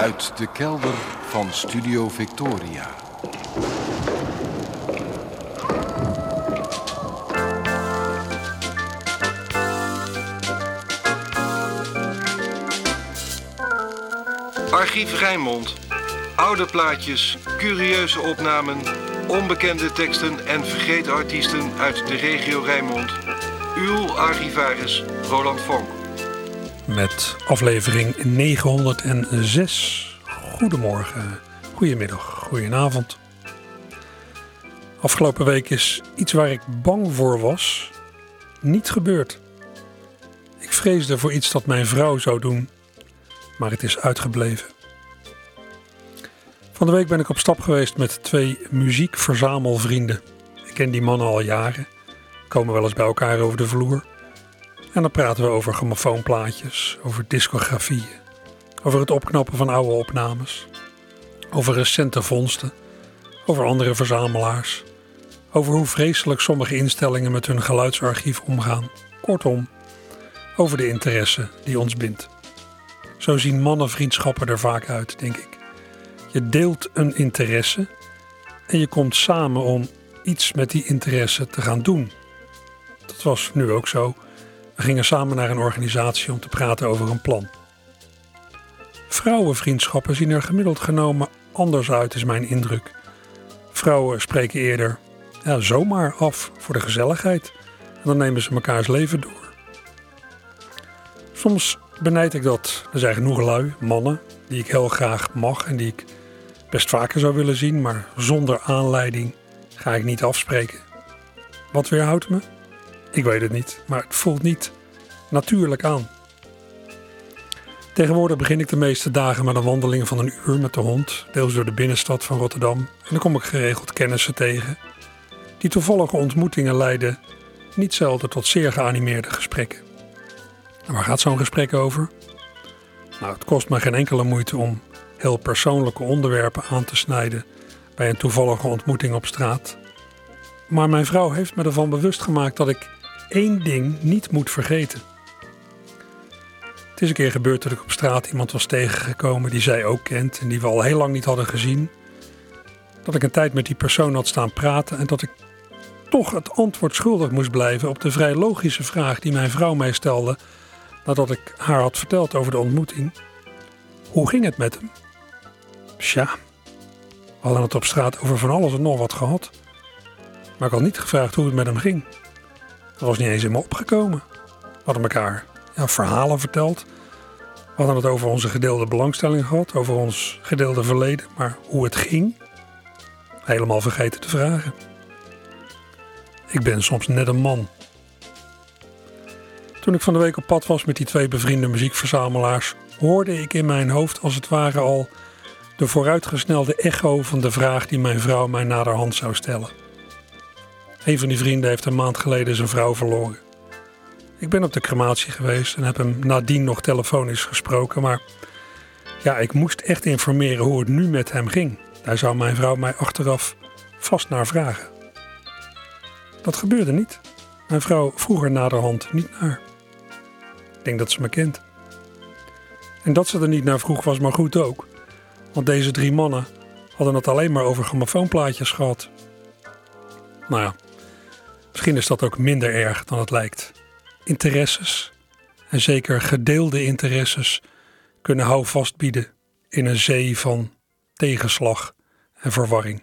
Uit de kelder van Studio Victoria. Archief Rijnmond. Oude plaatjes, curieuze opnamen, onbekende teksten en vergeten artiesten uit de regio Rijnmond. Uw archivaris Roland Vonk. Met aflevering 906. Goedemorgen, goedemiddag, goedenavond. Afgelopen week is iets waar ik bang voor was, niet gebeurd. Ik vreesde voor iets dat mijn vrouw zou doen, maar het is uitgebleven. Van de week ben ik op stap geweest met twee muziekverzamelvrienden. Ik ken die mannen al jaren, komen wel eens bij elkaar over de vloer. En dan praten we over grammofoonplaatjes, over discografieën, over het opknappen van oude opnames, over recente vondsten, over andere verzamelaars, over hoe vreselijk sommige instellingen met hun geluidsarchief omgaan. Kortom, over de interesse die ons bindt. Zo zien mannenvriendschappen er vaak uit, denk ik. Je deelt een interesse en je komt samen om iets met die interesse te gaan doen. Dat was nu ook zo. We gingen samen naar een organisatie om te praten over een plan. Vrouwenvriendschappen zien er gemiddeld genomen anders uit, is mijn indruk. Vrouwen spreken eerder ja, zomaar af voor de gezelligheid en dan nemen ze mekaars leven door. Soms benijd ik dat. Er zijn genoeg lui, mannen, die ik heel graag mag en die ik best vaker zou willen zien, maar zonder aanleiding ga ik niet afspreken. Wat weerhoudt me? Ik weet het niet, maar het voelt niet natuurlijk aan. Tegenwoordig begin ik de meeste dagen met een wandeling van een uur met de hond, deels door de binnenstad van Rotterdam. En dan kom ik geregeld kennissen tegen. Die toevallige ontmoetingen leiden niet zelden tot zeer geanimeerde gesprekken. En waar gaat zo'n gesprek over? Nou, het kost me geen enkele moeite om heel persoonlijke onderwerpen aan te snijden bij een toevallige ontmoeting op straat. Maar mijn vrouw heeft me ervan bewust gemaakt dat ik één ding niet moet vergeten. Het is een keer gebeurd dat ik op straat iemand was tegengekomen die zij ook kent en die we al heel lang niet hadden gezien. Dat ik een tijd met die persoon had staan praten en dat ik toch het antwoord schuldig moest blijven op de vrij logische vraag die mijn vrouw mij stelde nadat ik haar had verteld over de ontmoeting. Hoe ging het met hem? Tja, we hadden het op straat over van alles en nog wat gehad. Maar ik had niet gevraagd hoe het met hem ging. Dat was niet eens in me opgekomen. We hadden elkaar ja, verhalen verteld. We hadden het over onze gedeelde belangstelling gehad, over ons gedeelde verleden. Maar hoe het ging, helemaal vergeten te vragen. Ik ben soms net een man. Toen ik van de week op pad was met die twee bevriende muziekverzamelaars, hoorde ik in mijn hoofd als het ware al de vooruitgesnelde echo van de vraag die mijn vrouw mij naderhand zou stellen. Een van die vrienden heeft een maand geleden zijn vrouw verloren. Ik ben op de crematie geweest en heb hem nadien nog telefonisch gesproken, maar ja, ik moest echt informeren hoe het nu met hem ging. Daar zou mijn vrouw mij achteraf vast naar vragen. Dat gebeurde niet. Mijn vrouw vroeg er naderhand niet naar. Ik denk dat ze me kent. En dat ze er niet naar vroeg was maar goed ook. Want deze drie mannen hadden het alleen maar over grammofoonplaatjes gehad. Nou ja, misschien is dat ook minder erg dan het lijkt. Interesses, en zeker gedeelde interesses, kunnen houvast bieden in een zee van tegenslag en verwarring.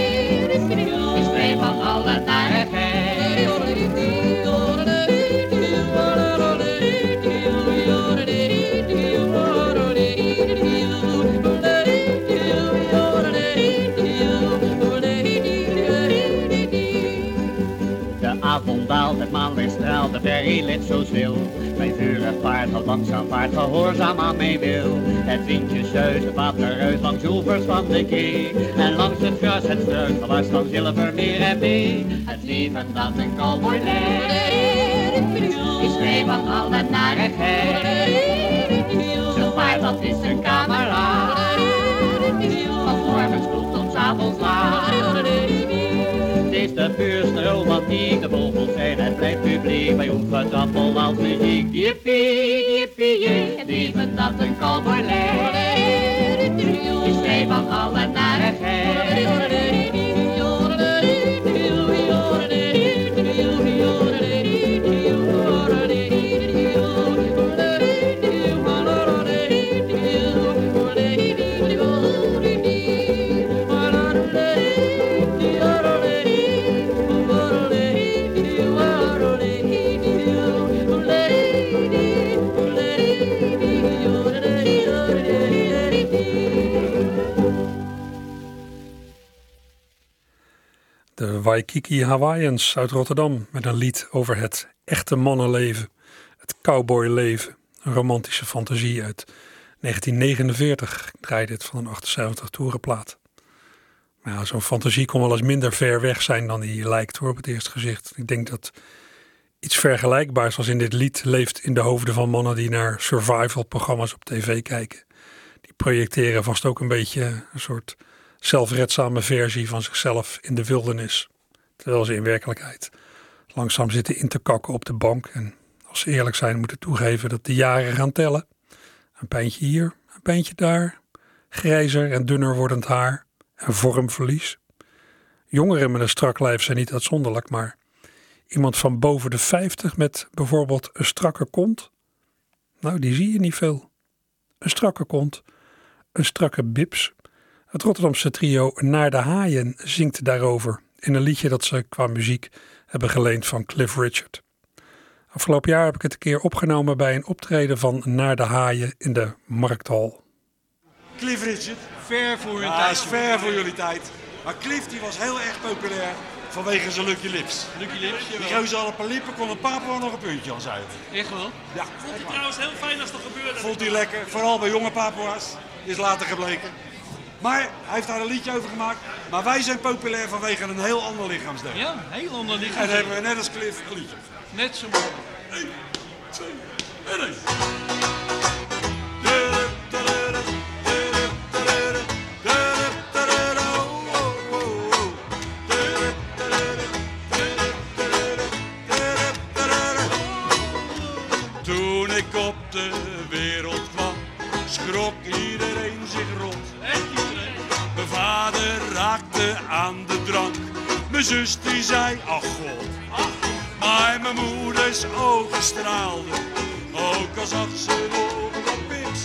zo stil. Mijn vurig paard had langzaam vaart, gehoorzaam aan mijn wil. Het windje zeus, het water reus langs oevers van de kee. En langs het gras het struik, gewas van zilver meer en mee. Het leven dat een cowboy leidt, is vrij van al het narigheid. Zijn paard dat is een kameraad, van morgens vroeg tot avonds laat. Is de puurste romantiek, de vogels zijn het blijft publiek. Bij ongetrappel als muziek, jippie, jippie, jee. Het leven dat een cowboy leidt, is vrij van alle narigheid. Waikiki Hawaiians uit Rotterdam met een lied over het echte mannenleven, het cowboyleven, een romantische fantasie uit 1949. Ik draai dit van een 78 toerenplaat. Maar ja, zo'n fantasie kon wel eens minder ver weg zijn dan die lijkt hoor op het eerste gezicht. Ik denk dat iets vergelijkbaars als in dit lied leeft in de hoofden van mannen die naar survival programma's op tv kijken. Die projecteren vast ook een beetje een soort zelfredzame versie van zichzelf in de wildernis. Terwijl ze in werkelijkheid langzaam zitten in te kakken op de bank. En als ze eerlijk zijn moeten toegeven dat de jaren gaan tellen. Een pijntje hier, een pijntje daar. Grijzer en dunner wordend haar en vormverlies. Jongeren met een strak lijf zijn niet uitzonderlijk, maar iemand van boven de 50 met bijvoorbeeld een strakke kont. Nou, die zie je niet veel. Een strakke kont, een strakke bips het Rotterdamse trio Naar de Haaien zingt daarover in een liedje dat ze qua muziek hebben geleend van Cliff Richard. Afgelopen jaar heb ik het een keer opgenomen bij een optreden van Naar de Haaien in de Markthal. Cliff Richard. Ver voor hun Ja, tijd. hij is ver voor jullie tijd. Maar Cliff die was heel erg populair vanwege zijn Lucky Lips. Lucky Lips, Die gozer had een paar lippen, kon een papua nog een puntje aan zuigen. Echt wel? Ja, Vond het trouwens heel fijn als dat gebeurde. vond hij lekker. Vooral bij jonge papua's. Is later gebleken. Maar hij heeft daar een liedje over gemaakt. Maar wij zijn populair vanwege een heel ander lichaamsdeel. Ja, een heel ander lichaamsdeel. En hebben we net als Cliff een liedje. Net zo mooi. 1, 2 en raakte aan de drank, mijn zus die zei, ach god. Maar mijn moeders ogen straalden, ook al zag ze nog wat pips.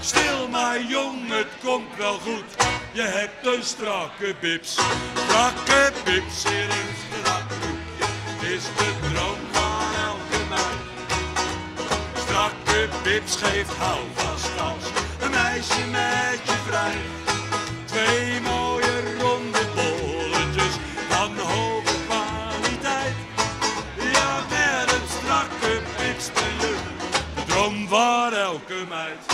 Stil maar jong, het komt wel goed, je hebt een strakke bips. Strakke bips in een strak broekje, is de droom van elke meid. Strakke bips geeft houvast als een meisje met je vrij. Twee mooie ronde bolletjes van hoge kwaliteit. Ja, met een strakke pips ben je de droom van elke meid.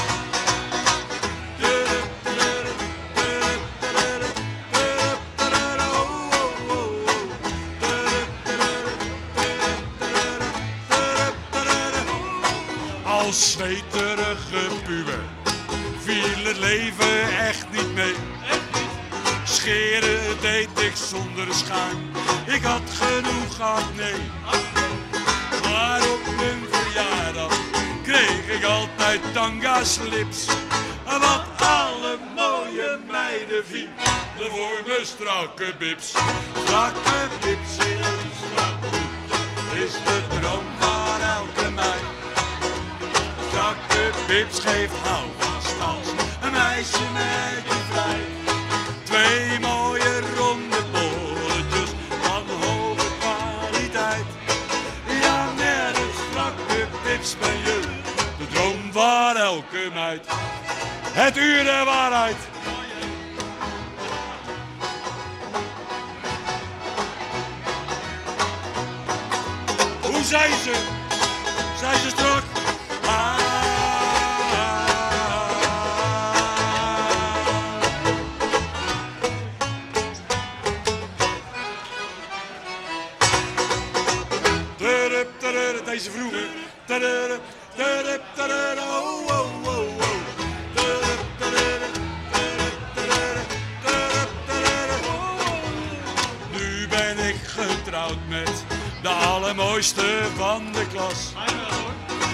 Als zweterige puber viel het leven. Scheren deed ik zonder schuim, ik had genoeg gehad, nee. Maar op mijn verjaardag kreeg ik altijd tanga slips. Wat alle mooie meiden vielen voor mijn strakke bips. Strakke bips in een strak broekje is de droom van elke meid. Strakke bips geeft houvast als een meisje met je vrij. Ben je de droom van elke meid. Het uur der waarheid. Hoe zijn ze? Zij ze strak. Ah. Deze vroeger. Oh, oh, oh, oh. Oh. Nu ben ik getrouwd met de allermooiste van de klas.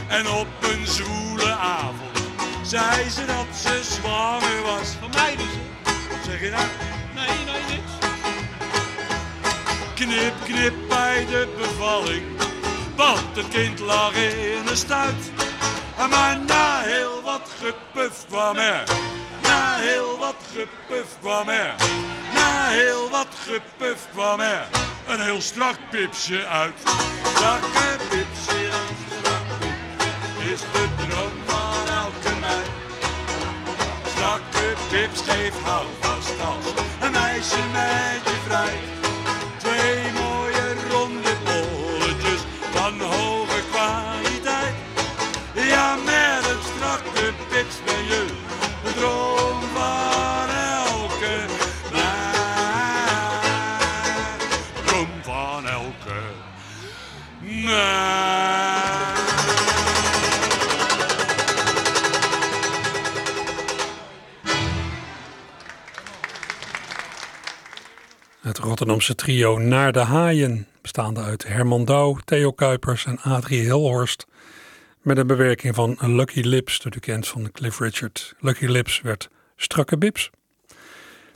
En op een zwoele avond zei ze dat ze zwanger was. Van mij dus. Zeg je nou? Nee, nee, niks. Knip, knip bij de bevalling, want het kind lag in de stuit. Maar na heel wat gepuf kwam er, na heel wat gepuf kwam er, na heel wat gepuf kwam er, een heel strak pipsje uit. Strakke pipsje, is de droom van elke meid. Strakke pips geeft houvast als een meisje met je vrij. Rotterdamse trio Naar de Haaien, bestaande uit Herman Douw, Theo Kuipers en Adrie Hilhorst. Met een bewerking van Lucky Lips, dat u kent van Cliff Richard. Lucky Lips werd Strakke Bips.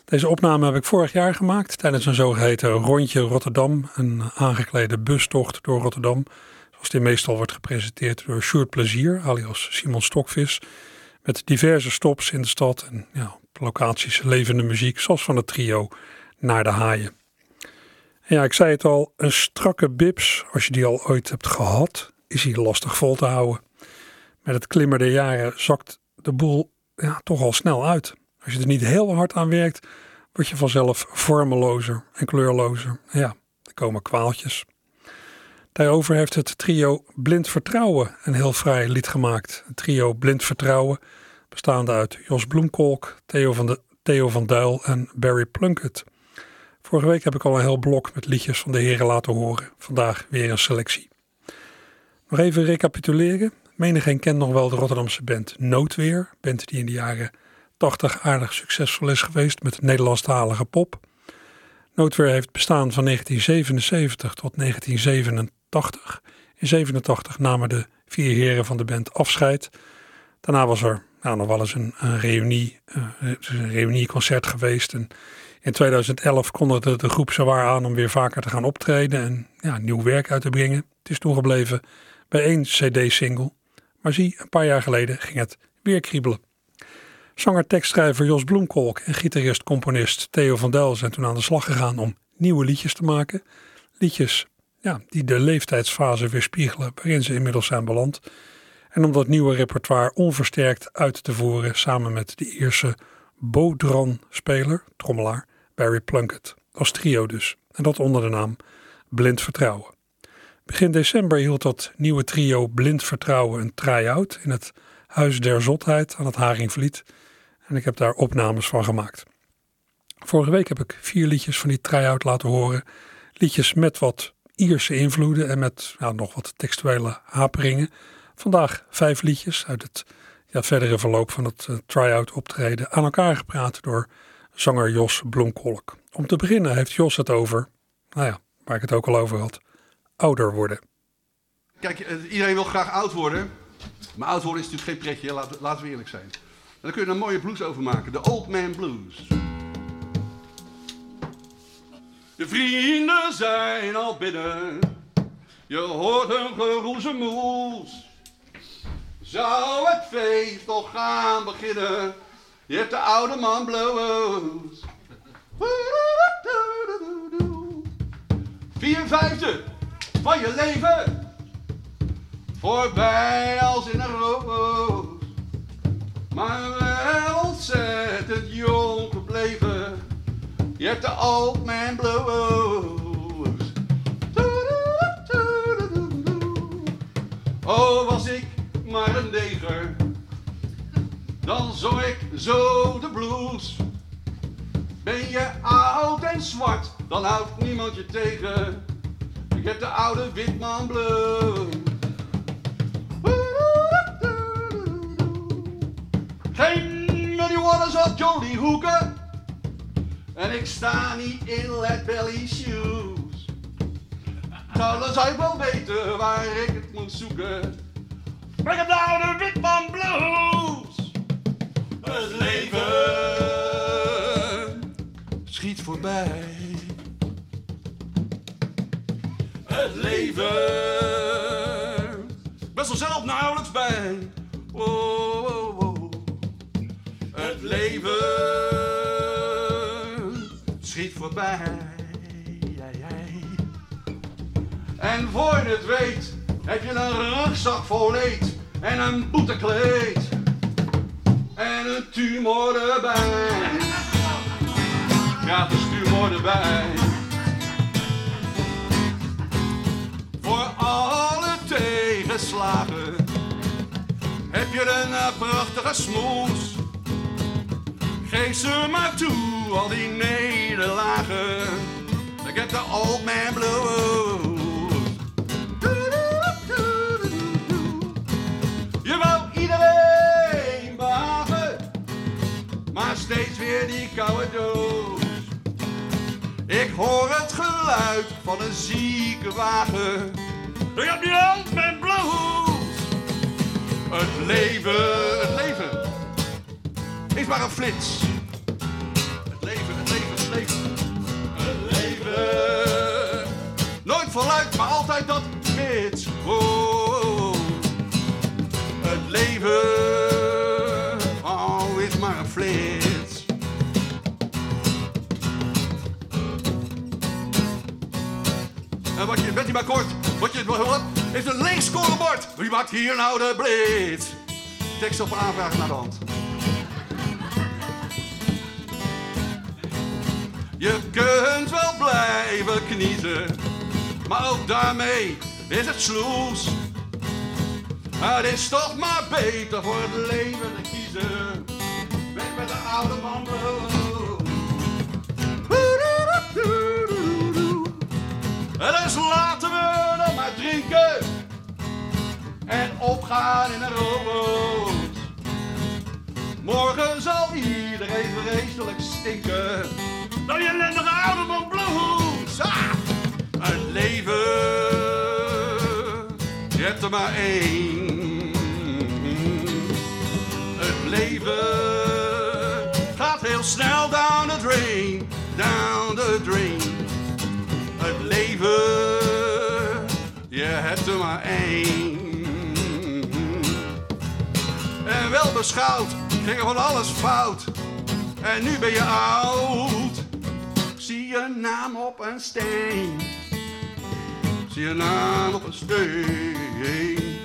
Deze opname heb ik vorig jaar gemaakt tijdens een zogeheten Rondje Rotterdam. Een aangeklede bustocht door Rotterdam. Zoals die meestal wordt gepresenteerd door Sjoerd Plezier, alias Simon Stokvis. Met diverse stops in de stad en ja, locaties levende muziek, zoals van het trio Naar de Haaien. En ja, ik zei het al, een strakke bips, als je die al ooit hebt gehad, is die lastig vol te houden. Met het klimmen der jaren zakt de boel ja, toch al snel uit. Als je er niet heel hard aan werkt, word je vanzelf vormelozer en kleurlozer. Ja, er komen kwaaltjes. Daarover heeft het trio Blind Vertrouwen een heel fraai lied gemaakt. Het trio Blind Vertrouwen, bestaande uit Jos Bloemkolk, Theo van, de, Theo van Duil en Barry Plunkett. Vorige week heb ik al een heel blok met liedjes van de heren laten horen. Vandaag weer een selectie. Nog even recapituleren. Menigeen kent nog wel de Rotterdamse band Noodweer. Band die in de jaren 80 aardig succesvol is geweest met Nederlandstalige pop. Noodweer heeft bestaan van 1977 tot 1987. In 87 namen de vier heren van de band afscheid. Daarna was er nou, nog wel eens een, een, uh, een reunieconcert geweest. En in 2011 kondigde de groep zowaar aan om weer vaker te gaan optreden en ja, nieuw werk uit te brengen. Het is toen gebleven bij één cd-single. Maar zie, een paar jaar geleden ging het weer kriebelen. Zanger, tekstschrijver Jos Bloemkolk en gitarist-componist Theo van Del zijn toen aan de slag gegaan om nieuwe liedjes te maken. Liedjes ja, die de leeftijdsfase weerspiegelen waarin ze inmiddels zijn beland. En om dat nieuwe repertoire onversterkt uit te voeren samen met de eerste Bodran-speler, trommelaar, Barry Plunkett. Als trio dus. En dat onder de naam Blind Vertrouwen. Begin december hield dat nieuwe trio Blind Vertrouwen een try-out in het Huis der Zotheid aan het Haringvliet. En ik heb daar opnames van gemaakt. Vorige week heb ik vier liedjes van die try-out laten horen. Liedjes met wat Ierse invloeden en met ja, nog wat textuele haperingen. Vandaag vijf liedjes uit het ja, verdere verloop van het uh, try-out optreden aan elkaar gepraat door zanger Jos Bloemkolk. Om te beginnen heeft Jos het over, nou ja, waar ik het ook al over had, ouder worden. Kijk, uh, iedereen wil graag oud worden, maar oud worden is natuurlijk geen pretje, laten, we eerlijk zijn. Dan kun je een mooie blues over maken, de Old Man Blues. De vrienden zijn al binnen, je hoort hun geroezemoes. Zou het feest toch gaan beginnen? Je hebt de oude man. Vier vijfde van je leven. Voorbij als in een roos. Maar wel ontzettend jong gebleven. Je hebt de old man blues. Oh, dan zong ik zo de blues. Ben je oud en zwart, dan houdt niemand je tegen. Ik heb de oude witman blues. Geen Muddy Waters of Johnny Hooker. En ik sta niet in Led Belly shoes. Nou, dan zou ik wel weten waar ik het moet zoeken. Ik heb de oude Witman Blues. Het leven schiet voorbij. Het leven best wel zelf nauwelijks bij. Oh, oh, oh. Het leven schiet voorbij. En voor je het weet, heb je een rugzak vol leed en een boetekleed en een tumor erbij. Gratis tumor erbij. Voor alle tegenslagen heb je een prachtige smoes. Geef ze maar toe, al die nederlagen. Ik heb de old man blues. Die. Ik hoor het geluid van een zieke wagen. Ik heb die old man blues. Het leven, het leven is maar een flits. Het leven, het leven, het leven. Het leven. Nooit voluit, maar altijd dat flits. Oh, het leven je, Betty maar kort, wat je wat, is een leeg scorebord. Wie maakt hier nou de blitz? Tekst op aanvraag naar de hand. Je kunt wel blijven kniezen, maar ook daarmee is het sloes. Het is toch maar beter voor het leven te kiezen. Weg met de oude man dus laten we dan maar drinken en opgaan in een roos. Morgen zal iedereen vreselijk stinken. Dan je ellendige oude man blues. Ah! Het leven, je hebt er maar één. Het leven gaat heel snel down the drain, down the drain. Je hebt er maar één. En wel beschouwd ging van alles fout. En nu ben je oud. Zie je naam op een steen. Zie je naam op een steen.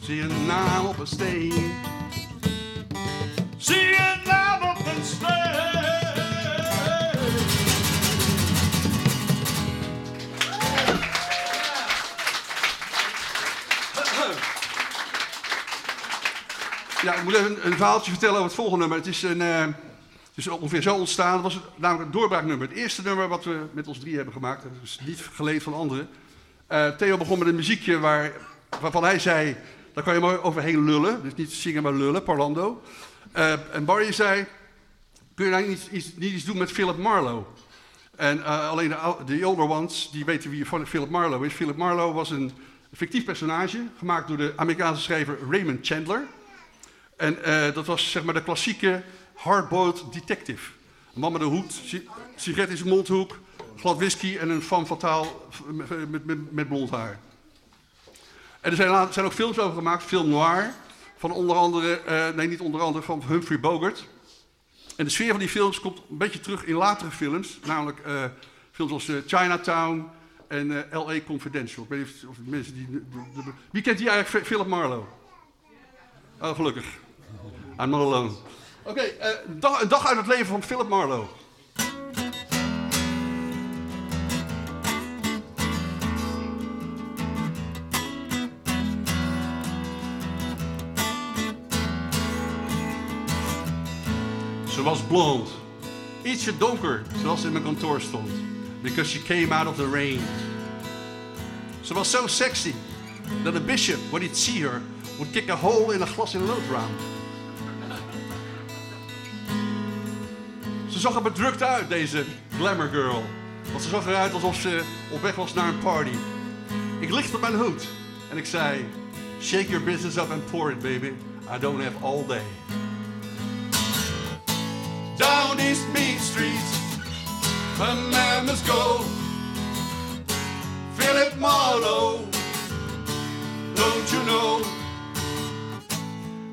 Zie je naam op een steen. Zie je naam op een steen. Ja, ik moet even een, een verhaaltje vertellen over het volgende nummer. Het is, een, eh, het ongeveer zo ontstaan. Het was namelijk een doorbraaknummer. Het eerste nummer wat we met ons drie hebben gemaakt. Dat is niet geleend van anderen. Eh, Theo begon met een muziekje waar, waarvan hij zei... Daar kan je mooi overheen lullen. Dus niet zingen, maar lullen, parlando. Eh, en Barry zei... Kun je nou niet iets, niet iets doen met Philip Marlowe? En alleen de, de older ones, die weten wie Philip Marlowe is. Philip Marlowe was een fictief personage, gemaakt door de Amerikaanse schrijver Raymond Chandler. En eh, dat was zeg maar de klassieke hardboiled detective. Een man met een hoed, si- sigaret in zijn mondhoek, glad whisky en een femme fatale met, met, met, blond haar. En er zijn, zijn ook films over gemaakt, film noir, van onder andere, eh, nee niet onder andere, van Humphrey Bogart. En de sfeer van die films komt een beetje terug in latere films, namelijk eh, films als Chinatown en L.A. Confidential. Ik weet niet of, mensen die... wie kent die eigenlijk, Philip Marlowe? Oh, gelukkig. I'm not alone. Oké, eh, dag- een dag uit het leven van Philip Marlowe. Ze was blond. Ietsje donker, zoals ze in mijn kantoor stond. Because she came out of the rain. Ze was zo sexy that a bishop, when he'd see her, would kick a hole in a glas in lood Ze zag er bedrukt uit, deze glamour girl. Want ze zag eruit alsof ze op weg was naar een party. Ik lichtte mijn hoed en ik zei... Shake your business up and pour it, baby. I don't have all day. Down East Main Street, a man must go. Philip Marlowe, don't you know?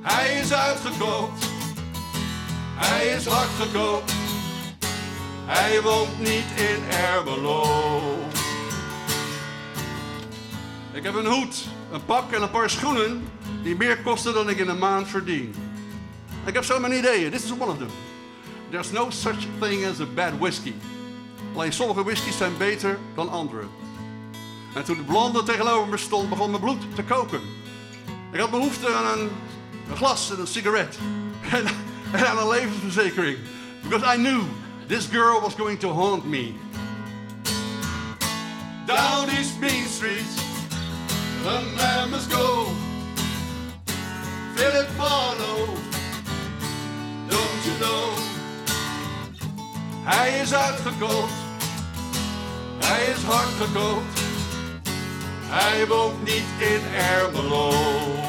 Hij is uitgekookt, hij is hard gekookt. Hij woont niet in Ermelo. Ik heb een hoed, een pak en een paar schoenen die meer kosten dan ik in een maand verdien. Ik heb zo mijn ideeën. This is one of them. There's no such thing as a bad whiskey. Alleen sommige whiskies zijn beter dan andere. En toen de blonde tegenover me stond, begon mijn bloed te koken. Ik had behoefte aan een, een glas en een sigaret. En, en aan een levensverzekering. Because I knew this girl was going to haunt me. Down East Main Street, the man must go. Philip Marlowe, don't you know? Hij is uitgekookt, hij is hard gekookt. Hij woont niet in Ermelo.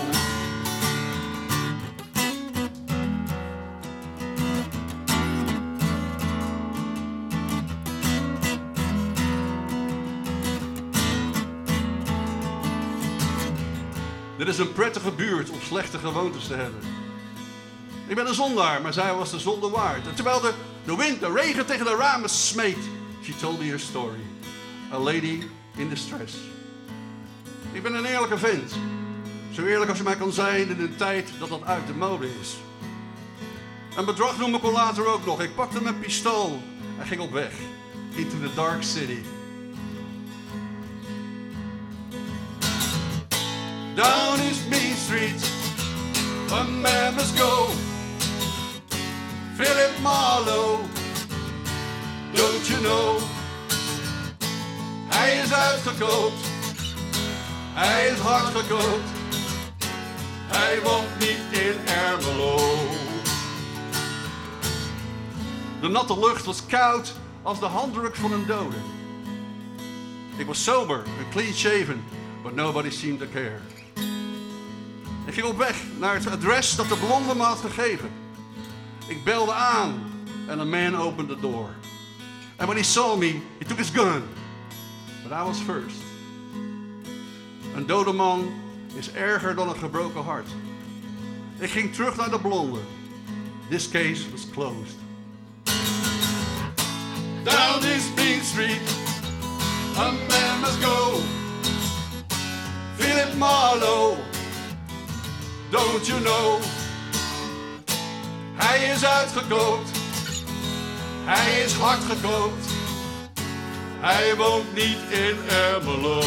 Dit is een prettige buurt om slechte gewoontes te hebben. Ik ben een zondaar, maar zij was de zonde waard. En terwijl de, de wind, de regen tegen de ramen smeet, she told me her story. A lady in distress. Ik ben een eerlijke vent. Zo eerlijk als je mij kan zijn in een tijd dat dat uit de mode is. Een bedrag noem ik al later ook nog. Ik pakte mijn pistool en ging op weg. Into the dark city. Down East Main Street, a man must go. Philip Marlowe, don't you know? Hij is uitgekookt, hij is hard gekookt. Hij woont niet in Ermelo. De natte lucht was koud als de handdruk van een dode. Ik was sober en clean shaven, but nobody seemed to care. Ik ging op weg naar het adres dat de blonde me had gegeven. Ik belde aan en een man opened the door. And when he saw me, he took his gun. But I was first. Een dode man is erger dan een gebroken hart. Ik ging terug naar de blonde. This case was closed. Down this Main Street, a man must go. Philip Marlowe, don't you know? Hij is uitgekookt, hij is hard gekookt. Hij woont niet in Ermelo.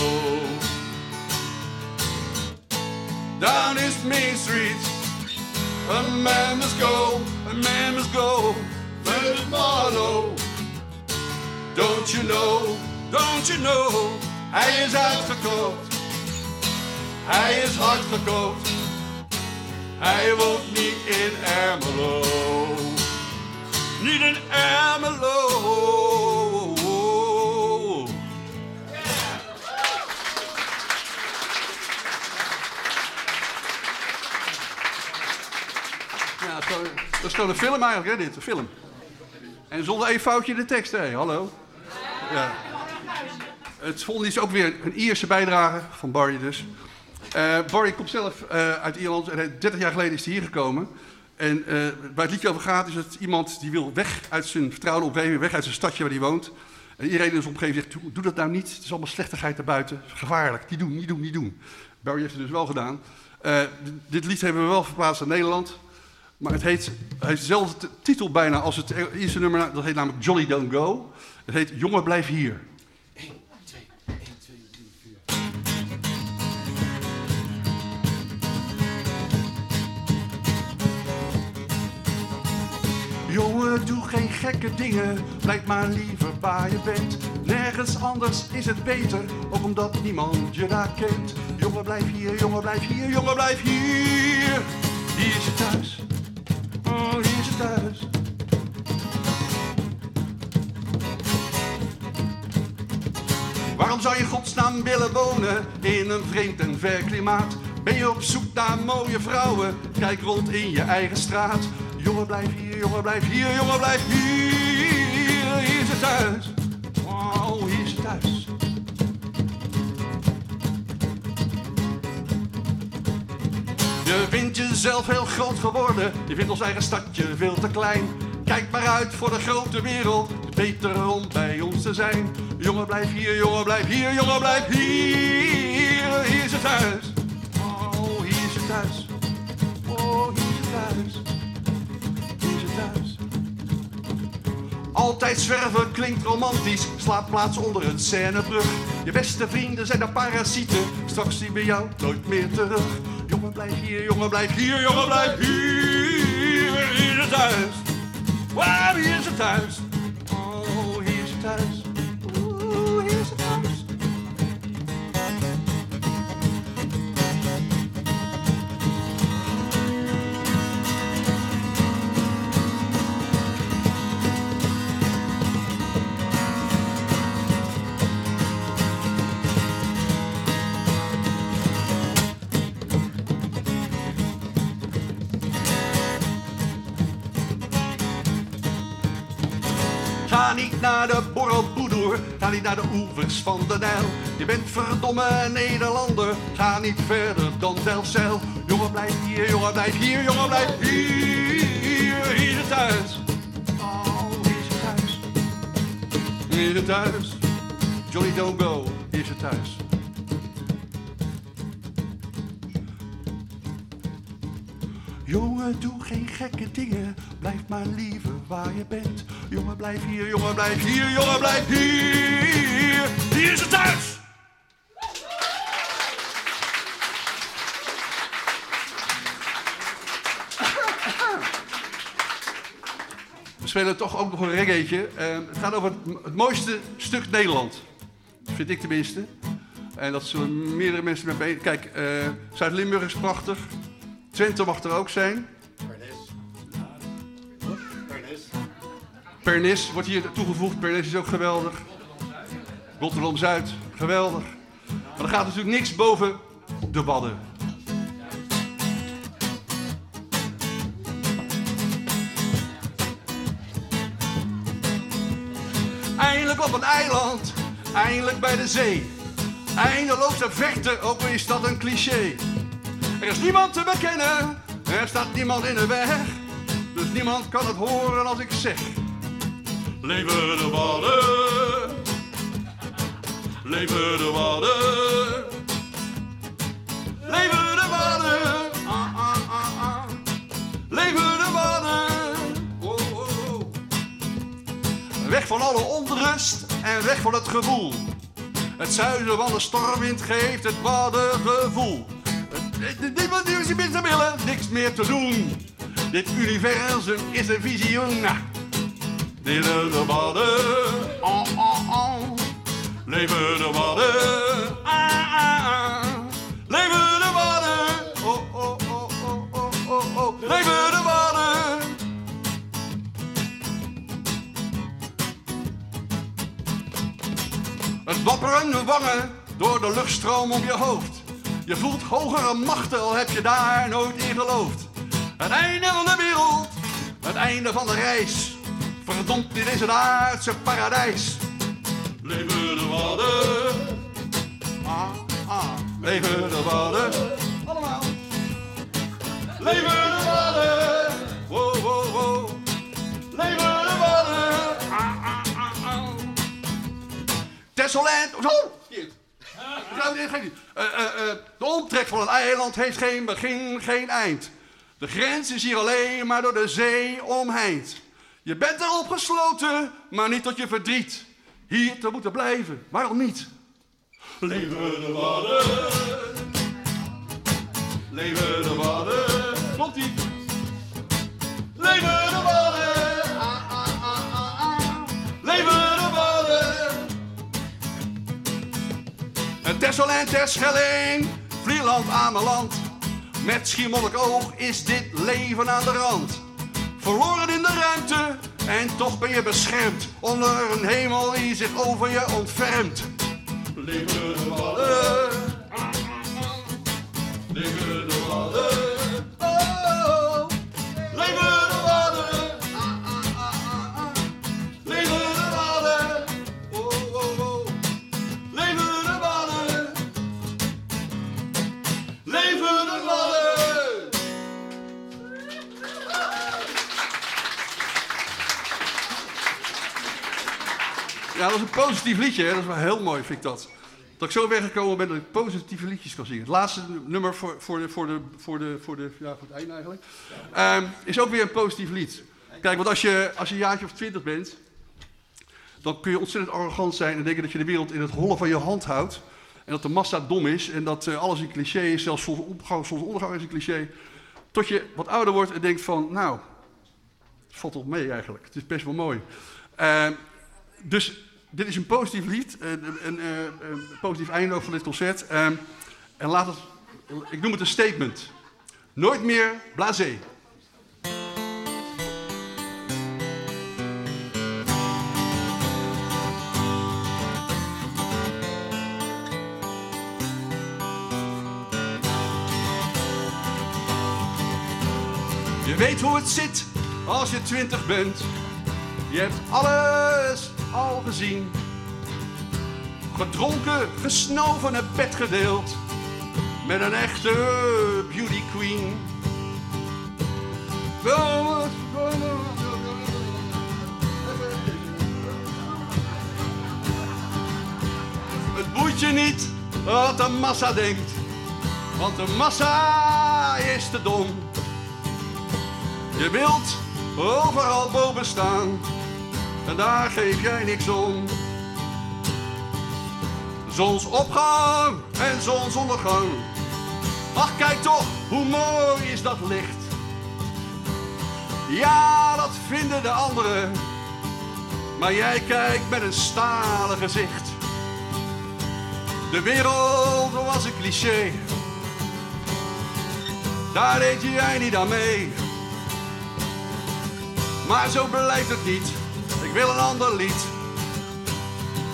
Down is Main Street, a man must go, a man must go. Marlowe, don't you know, don't you know? Hij is uitgekookt, hij is hard gekookt. Hij woont niet in Ermelo. Niet in Ermelo. Ja, dat is gewoon- een film eigenlijk, hè, dit. Een film. En zonder één foutje de tekst, hé. Hallo. Ja. Het volgende is ook weer een Ierse bijdrage van Barry dus. Eh, Barry komt zelf eh, uit Ierland en hij- 30 jaar geleden is hij hier gekomen. En eh, waar het liedje over gaat is het iemand die wil weg uit zijn vertrouwde omgeving, weg uit zijn stadje waar hij woont. En iedereen in zijn omgeving zegt, doe, dat nou niet, het is allemaal slechtigheid erbuiten, gevaarlijk, niet doen, niet doen, niet doen. Barry heeft het dus wel gedaan. Dit lied hebben we wel verplaatst naar Nederland. Maar het heet, hij heeft dezelfde titel bijna als het eerste nummer, dat heet namelijk Jolly Don't Go. Het heet Jongen blijf hier. Doe geen gekke dingen, blijf maar liever waar je bent. Nergens anders is het beter, ook omdat niemand je daar kent. Jongen, blijf hier, jongen, blijf hier, jongen, blijf hier. Hier is je thuis, oh, hier is je thuis. Waarom zou je godsnaam willen wonen in een vreemd en ver klimaat? Ben je op zoek naar mooie vrouwen? Kijk rond in je eigen straat. Jongen, blijf hier, jongen, blijf hier, jongen, blijf hier. Hier is het thuis. Oh, hier is het thuis. Je vindt jezelf heel groot geworden. Je vindt ons eigen stadje veel te klein. Kijk maar uit voor de grote wereld. Beter om bij ons te zijn. Jongen, blijf hier, jongen, blijf hier, jongen, blijf hier. Hier is het thuis. Oh, hier is het thuis. Oh, hier is het thuis. Altijd zwerven klinkt romantisch. Slaapplaats onder het Seinebrug. Je beste vrienden zijn de parasieten. Straks zien we jou nooit meer terug. Jongen, blijf hier, jongen, blijf hier, jongen, blijf hier. Hier is het thuis. Hier is het thuis. Oh, hier is het thuis. Naar de oevers van de Nijl. Je bent verdomme Nederlander, ga niet verder dan Delfzijl. Jongen, blijf hier, jongen, blijf hier, jongen, blijf hier. Hier het thuis. Oh, hier is het thuis. Hier het thuis. Johnny Don't Go, hier is het thuis. Jongen, doe geen gekke dingen. Blijf maar liever waar je bent. Jongen, blijf hier, jongen, blijf hier, jongen, blijf hier. Hier is het thuis! We spelen toch ook nog een reggaeetje. Eh, het gaat over het, het mooiste stuk Nederland. Vind ik tenminste. En dat zullen meerdere mensen met me... Kijk, eh, Zuid-Limburg is prachtig. Twente mag er ook zijn. Pernis wordt hier toegevoegd. Pernis is ook geweldig. Rotterdam-Zuid, geweldig. Maar er gaat natuurlijk niks boven de Wadden. Eindelijk op een eiland, eindelijk bij de zee. Eindeloos te vechten, ook al is dat een cliché. Er is niemand te bekennen, er staat niemand in de weg. Dus niemand kan het horen als ik zeg. Leven de wadden, leven de wadden. Leven de wadden. Leven de wadden. Weg van alle onrust en weg van het gevoel. Het zuiden van de stormwind geeft het waddengevoel. Niemand die zijn minste willen, niks meer te doen. Dit universum is een visioen. Leven de wadden, oh, oh, oh. Leven de wadden, ah, ah, ah. Leven de wadden, oh, oh, oh, oh, oh, oh, oh. Leven de wadden. Het wapperende wangen door de luchtstroom op je hoofd. Je voelt hogere machten, al heb je daar nooit in geloofd. Het einde van de wereld, het einde van de reis. Verdomd, dit is een aardse paradijs. Leven de wadden. Ah, ah. Leven de wadden. Allemaal. Leven de wadden. Wow, wow, wow. Leven de wadden. Ah, ah, ah, ah. Oh, nee, geen- eh, eh, eh, de omtrek van een eiland heeft geen begin, geen eind. De grens is hier alleen maar door de zee omheind. Je bent daar opgesloten, maar niet tot je verdriet. Hier te moeten blijven, waarom niet? Leven de wadden. Leven de wadden. Klopt ie. Leven de wadden. Leven de wadden. En Tessel en aan Vlieland, land. Met schiermonnik oog is dit leven aan de rand. Verloren in de ruimte. En toch ben je beschermd onder een hemel die zich over je ontfermt. Leven de wallen, leven de wallen, Ja, dat is een positief liedje, hè? dat is wel heel mooi, vind ik dat. Dat ik zo weggekomen ben dat ik positieve liedjes kan zingen. Het laatste nummer voor, voor, de, voor, de, voor, de, voor, de, ja, voor het einde eigenlijk. Ehm, is ook weer een positief lied. Kijk, want als je, als je een jaartje of twintig bent, dan kun je ontzettend arrogant zijn en denken dat je de wereld in het hollen van je hand houdt. En dat de massa dom is en dat eh, alles een cliché is, zelfs zonsondergang, zonsondergang is een cliché. Tot je wat ouder wordt en denkt van, nou, het valt toch mee eigenlijk. Het is best wel mooi. Ehm, dus dit is een positief lied, een, een, een, positief einde ook van dit concert. Ehm, en laat het, ik noem het een statement. Nooit meer blasé. Je weet hoe het zit als je twintig bent. Je hebt alles al gezien. Gedronken, gesnoven en bed gedeeld. Met een echte beauty queen. Het boeit je niet wat de massa denkt. Want de massa is te dom. Je wilt overal boven staan. En daar geef jij niks om. Zonsopgang en zonsondergang. Ach, kijk toch, hoe mooi is dat licht. Ja, dat vinden de anderen. Maar jij kijkt met een stalen gezicht. De wereld was een cliché. Daar deed jij niet aan mee. Maar zo blijft het niet. Ik wil een ander lied.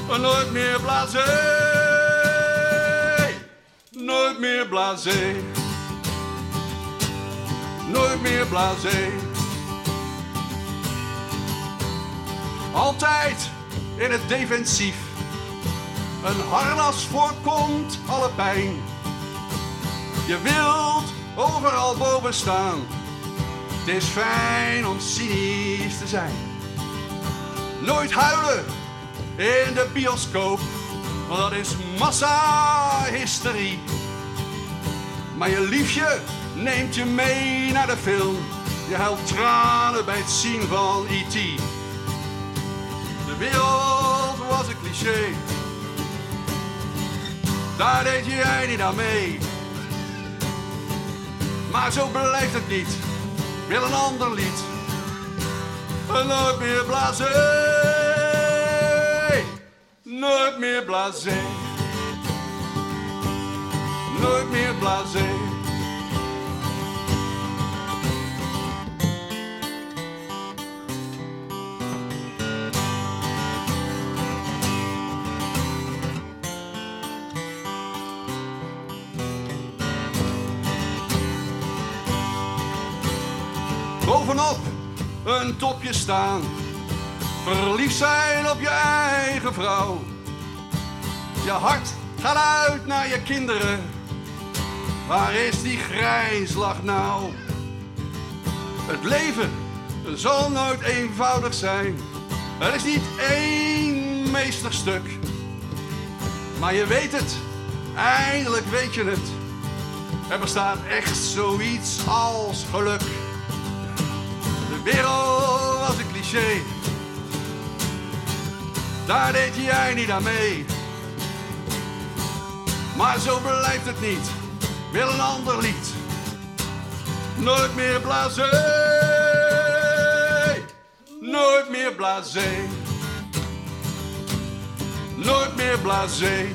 Nooit meer blasé. Nooit meer blasé. Nooit meer blasé. Altijd in het defensief. Een harnas voorkomt alle pijn. Je wilt overal boven staan. Het is fijn om cynisch te zijn. Nooit huilen in de bioscoop, want dat is massa-hysterie. Maar je liefje neemt je mee naar de film. Je huilt tranen bij het zien van E.T. De wereld was een cliché. Daar deed jij niet aan mee. Maar zo blijft het niet. Wil een ander lied. Nooit meer blasé. Nooit meer blasé. Nooit meer blasé. Bovenop een topje staan. Verliefd zijn op je eigen vrouw. Je hart gaat uit naar je kinderen. Waar is die grijnslach nou? Het leven zal nooit eenvoudig zijn. Er is niet één meesterstuk. Maar je weet het, eindelijk weet je het. Er bestaat echt zoiets als geluk. Wereld was een cliché. Daar deed jij niet aan mee. Maar zo blijft het niet. Wil een ander lied. Nooit meer blasé. Nooit meer blasé. Nooit meer blasé.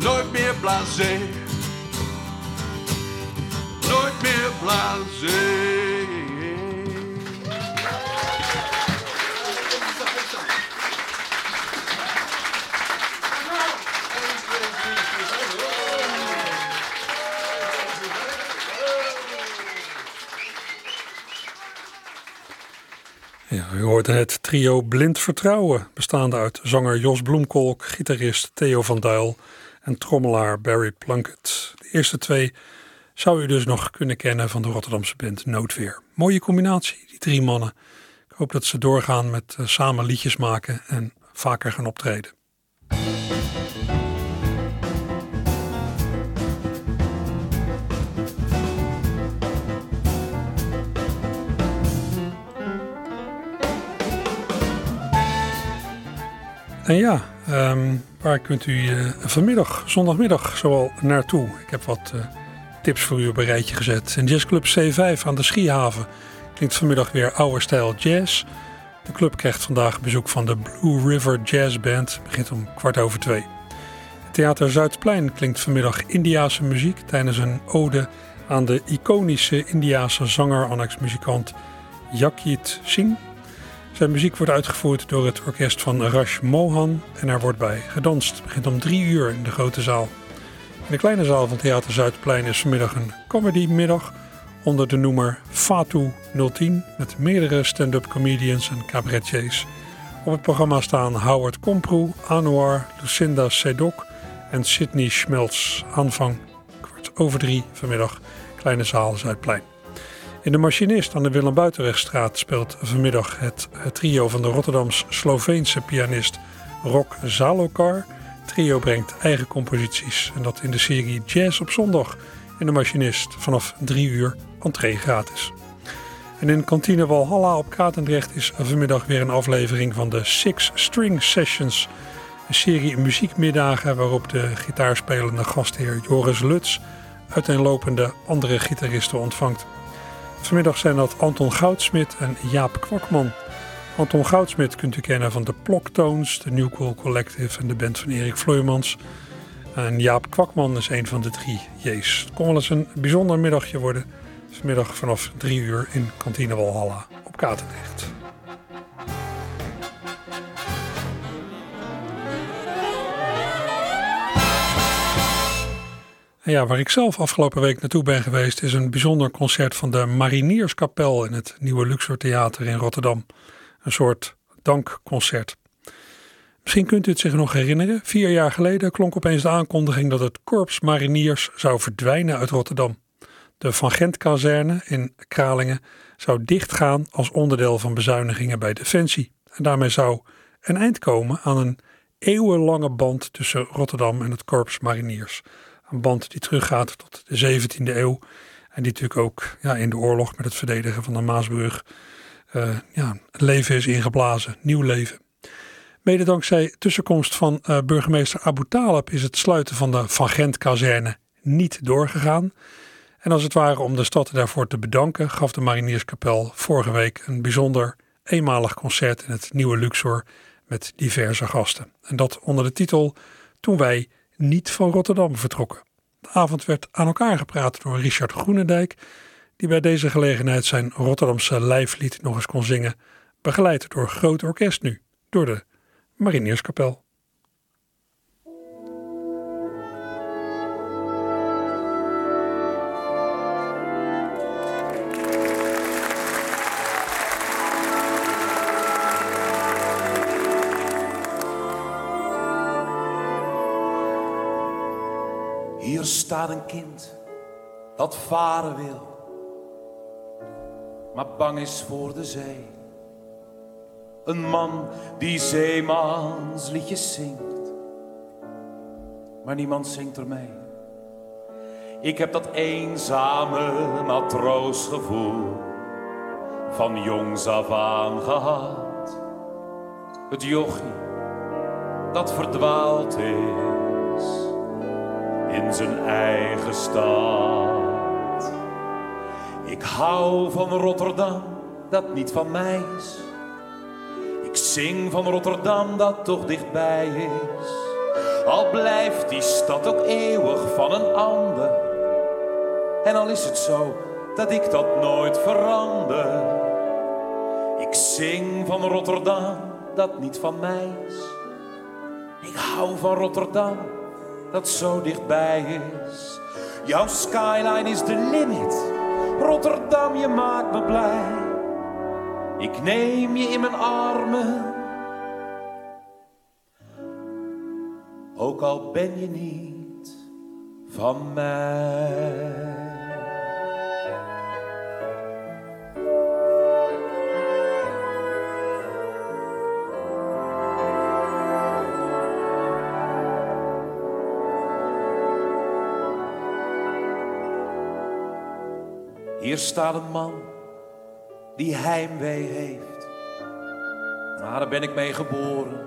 nooit meer blasé. Nooit meer blasé. Ja, u hoorde het trio Blind Vertrouwen, bestaande uit zanger Jos Bloemkolk, gitarist Theo van Duil en trommelaar Barry Plunkett. De eerste twee zou u dus nog kunnen kennen van de Rotterdamse band Noodweer. Mooie combinatie, die drie mannen. Ik hoop dat ze doorgaan met uh, samen liedjes maken en vaker gaan optreden. En ja, um, waar kunt u uh, vanmiddag, zondagmiddag, zoal naartoe? Ik heb wat uh, tips voor u op een rijtje gezet. In Jazzclub C5 aan de Schiehaven klinkt vanmiddag weer oude stijl jazz. De club krijgt vandaag bezoek van de Blue River Jazz Band. Begint om kwart over twee. Het Theater Zuidplein klinkt vanmiddag Indiase muziek tijdens een ode aan de iconische Indiase zanger, annex muzikant Yakit Singh. Zijn muziek wordt uitgevoerd door het orkest van Rash Mohan en er wordt bij gedanst. Begint om drie uur in de grote zaal. In de kleine zaal van Theater Zuidplein is vanmiddag een comedymiddag onder de noemer Fatu 010 met meerdere stand-up comedians en cabaretiers. Op het programma staan Howard Komproe, Anwar, Lucinda Sedok en Sydney Schmelz. Aanvang kwart over drie vanmiddag, kleine zaal Zuidplein. In de Machinist aan de Willem Buitenwegstraat speelt vanmiddag het, trio van de Rotterdams-Sloveense pianist Rock Zalokar. Trio brengt eigen composities en dat in de serie Jazz op zondag in de Machinist vanaf 3 uur entree gratis. En in kantine Walhalla op Katendrecht is vanmiddag weer een aflevering van de Six String Sessions. Een serie muziekmiddagen waarop de gitaarspelende gastheer Joris Lutz uiteenlopende andere gitaristen ontvangt. Vanmiddag zijn dat Anton Goudsmit en Jaap Kwakman. Anton Goudsmit kunt u kennen van de Ploktones, de New Cool Collective en de band van Erik Vloeimans. En Jaap Kwakman is een van de drie J's. Het kon wel eens een bijzonder middagje worden. Vanmiddag vanaf drie uur in Kantine Walhalla op Katendrecht. En ja, waar ik zelf afgelopen week naartoe ben geweest, is een bijzonder concert van de Marinierskapel in het Nieuwe Luxor Theater in Rotterdam. Een soort dankconcert. Misschien kunt u het zich nog herinneren. Vier jaar geleden klonk opeens de aankondiging dat het Korps Mariniers zou verdwijnen uit Rotterdam. De Van Gent-kazerne in Kralingen zou dichtgaan als onderdeel van bezuinigingen bij Defensie. En daarmee zou een eind komen aan een eeuwenlange band tussen Rotterdam en het Korps Mariniers. Een band die teruggaat tot de 17e eeuw. En die natuurlijk ook ja, in de oorlog met het verdedigen van de Maasbrug uh, ja, leven is ingeblazen. Nieuw leven. Mede dankzij tussenkomst van uh, burgemeester Abu Talib is het sluiten van de Van Gent-kazerne niet doorgegaan. En als het ware om de stad daarvoor te bedanken, gaf de Marinierskapel vorige week een bijzonder eenmalig concert in het nieuwe Luxor met diverse gasten. En dat onder de titel Toen wij niet van Rotterdam vertrokken. De avond werd aan elkaar gepraat door Richard Groenendijk, die bij deze gelegenheid zijn Rotterdamse lijflied nog eens kon zingen, begeleid door groot orkest nu, door de Marineerskapel. Hier staat een kind dat varen wil, maar bang is voor de zee. Een man die zeemansliedjes zingt, maar niemand zingt er mee. Ik heb dat eenzame matroosgevoel van jongs af aan gehad. Het jochie dat verdwaald is in zijn eigen stad. Ik hou van Rotterdam, dat niet van mij is. Ik zing van Rotterdam, dat toch dichtbij is. Al blijft die stad ook eeuwig van een ander. En al is het zo dat ik dat nooit verander. Ik zing van Rotterdam, dat niet van mij is. Ik hou van Rotterdam, dat zo dichtbij is. Jouw skyline is de limit. Rotterdam, je maakt me blij. Ik neem je in mijn armen. Ook al ben je niet van mij. Hier staat een man die heimwee heeft. Maar daar ben ik mee geboren.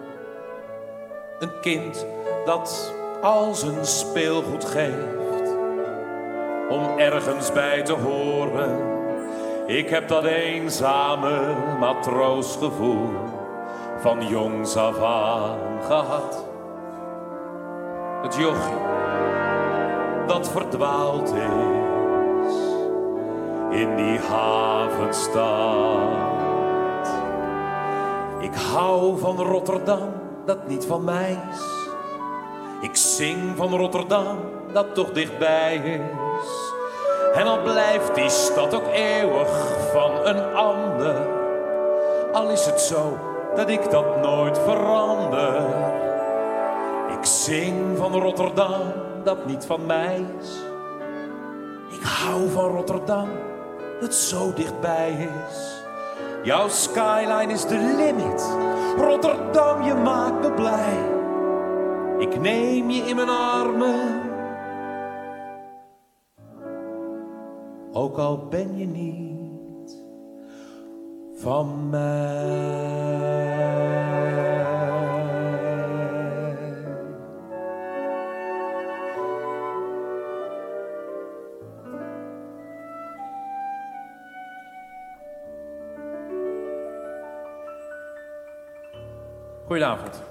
Een kind dat al zijn speelgoed geeft. Om ergens bij te horen. Ik heb dat eenzame matroosgevoel van jongs af aan gehad. Het jochie dat verdwaald is in die havenstad. Ik hou van Rotterdam, dat niet van mij is. Ik zing van Rotterdam, dat toch dichtbij is. En al blijft die stad ook eeuwig van een ander. Al is het zo dat ik dat nooit verander. Ik zing van Rotterdam, dat niet van mij is. Ik hou van Rotterdam, dat zo dichtbij is. Jouw skyline is de limit. Rotterdam, je maakt me blij. Ik neem je in mijn armen. Ook al ben je niet van mij. Goedenavond.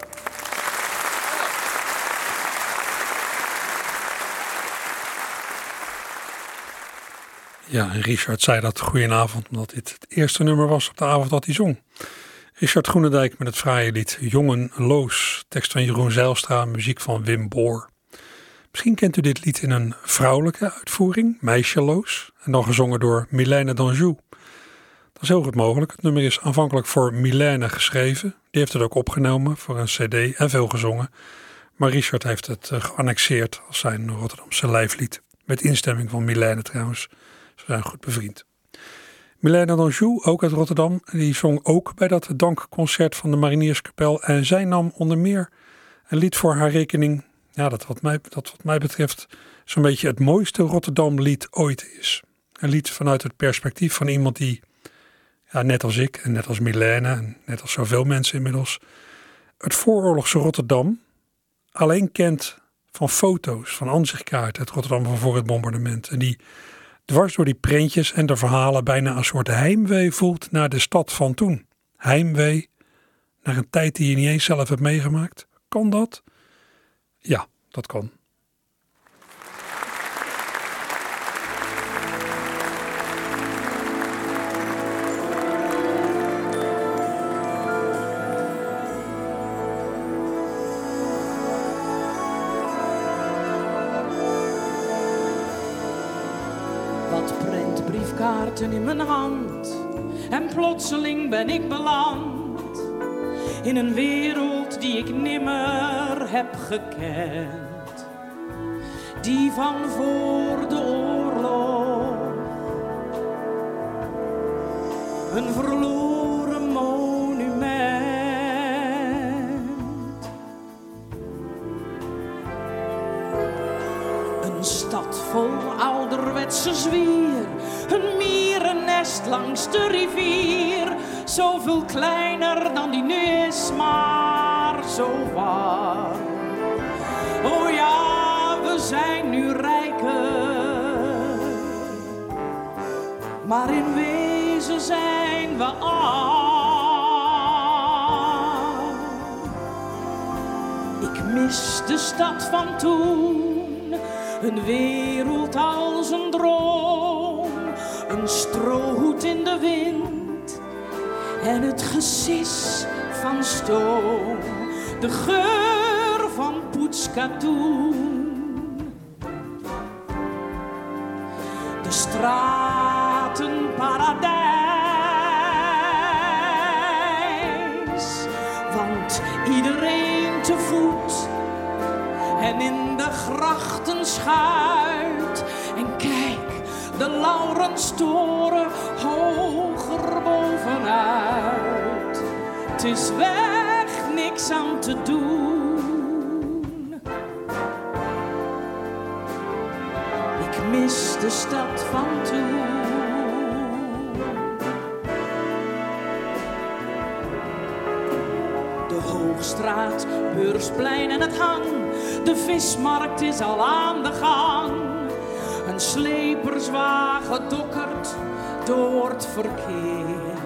Ja, en Richard zei dat goedenavond, omdat dit het eerste nummer was op de avond dat hij zong. Richard Groenendijk met het fraaie lied Jongen Loos, tekst van Jeroen Zijlstra, muziek van Wim Boor. Misschien kent u dit lied in een vrouwelijke uitvoering, Meisjeloos, en dan gezongen door Mylène d'Anjou. Dat heel goed mogelijk. Het nummer is aanvankelijk voor Mylène geschreven. Die heeft het ook opgenomen voor een cd en veel gezongen. Maar Richard heeft het eh, geannexeerd als zijn Rotterdamse lijflied. Met instemming van Mylène trouwens. Ze zijn goed bevriend. Mylène d'Anjou, ook uit Rotterdam, die zong ook bij dat dankconcert van de Marinierskapel. En zij nam onder meer een lied voor haar rekening. Ja, dat wat mij, dat wat mij betreft zo'n beetje het mooiste Rotterdam lied ooit is. Een lied vanuit het perspectief van iemand die, ja, net als ik en net als Mylène en net als zoveel mensen inmiddels, het vooroorlogse Rotterdam alleen kent van foto's, van aanzichtkaarten, het Rotterdam van voor het bombardement. En die dwars door die prentjes en de verhalen bijna een soort heimwee voelt naar de stad van toen. Heimwee naar een tijd die je niet eens zelf hebt meegemaakt. Kan dat? Ja, dat kan. In mijn hand en plotseling ben ik beland in een wereld die ik nimmer heb gekend. Die van voor de oorlog. Een verloren monument. Een stad vol ouderwetse zwier. Langs de rivier. Zoveel kleiner dan die nu is, maar zo warm. Oh ja, we zijn nu rijker. Maar in wezen zijn we arm. Ik mis de stad van toen, een wereld als een droom, een strohoed in de wind en het gesis van stoom, de geur van poetskatoen. De straten paradijs, want iedereen te voet en in de grachten schuit. En kijk, de Laurenstoren hoger bovenuit. Het is weg, niks aan te doen. Ik mis de stad van toen. De Hoogstraat, Beursplein en het Hang. De vismarkt is al aan de gang. Een sleperswagen dokkert door het verkeer.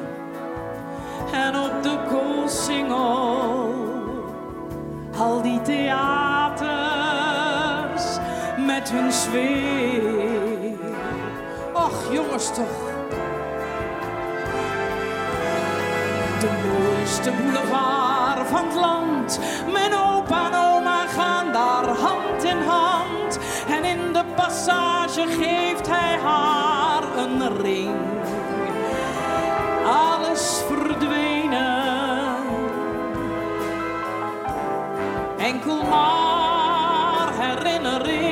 En op de Koolsingel al die theaters met hun sfeer. Och jongens toch. De mooiste boulevard van het land. Mijn opa en oma gaan daar hand in hand. En in de passage geeft hij haar een ring. Alles verdwenen. Enkel maar herinnering.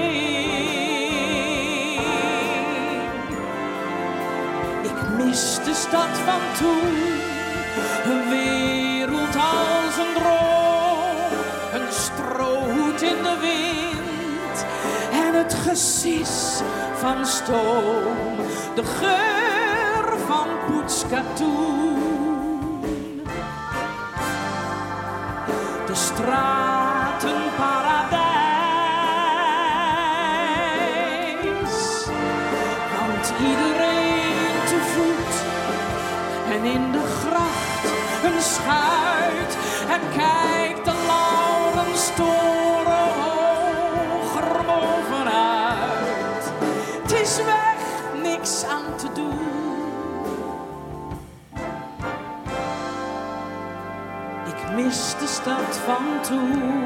Ik mis de stad van toen. Gesis van stoom, de geur van poetskatoen. De straten Ik mis de stad van toen.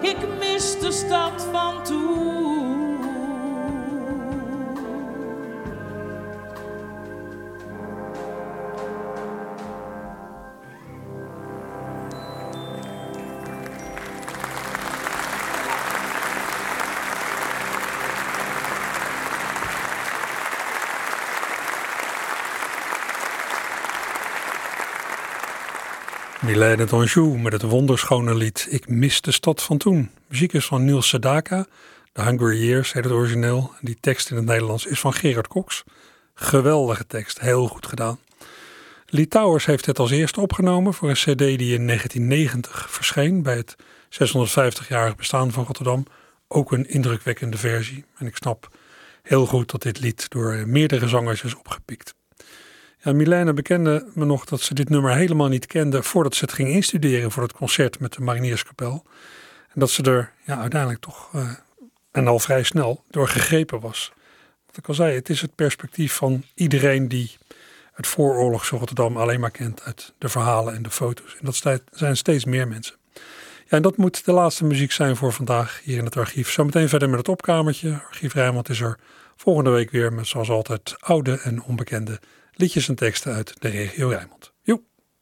Ik mis de stad van toen. Milène d'Anjou met het wonderschone lied Ik mis de stad van toen. Muziek is van Niels Sedaka. The Hungry Years heet het origineel. Die tekst in het Nederlands is van Gerard Cox. Geweldige tekst, heel goed gedaan. Lee Towers heeft het als eerste opgenomen voor een cd die in 1990 verscheen bij het 650-jarig bestaan van Rotterdam. Ook een indrukwekkende versie. En ik snap heel goed dat dit lied door meerdere zangers is opgepikt. Ja, Milena bekende me nog dat ze dit nummer helemaal niet kende voordat ze het ging instuderen voor het concert met de Marinierskapel. En dat ze er ja, uiteindelijk toch, uh, en al vrij snel, door gegrepen was. Wat ik al zei, het is het perspectief van iedereen die het vooroorlogse Rotterdam alleen maar kent uit de verhalen en de foto's. En dat zijn steeds meer mensen. Ja, en dat moet de laatste muziek zijn voor vandaag hier in het archief. Zometeen verder met het opkamertje. Archief Rijnmond is er volgende week weer met zoals altijd oude en onbekende liedjes en teksten uit de regio Rijnmond.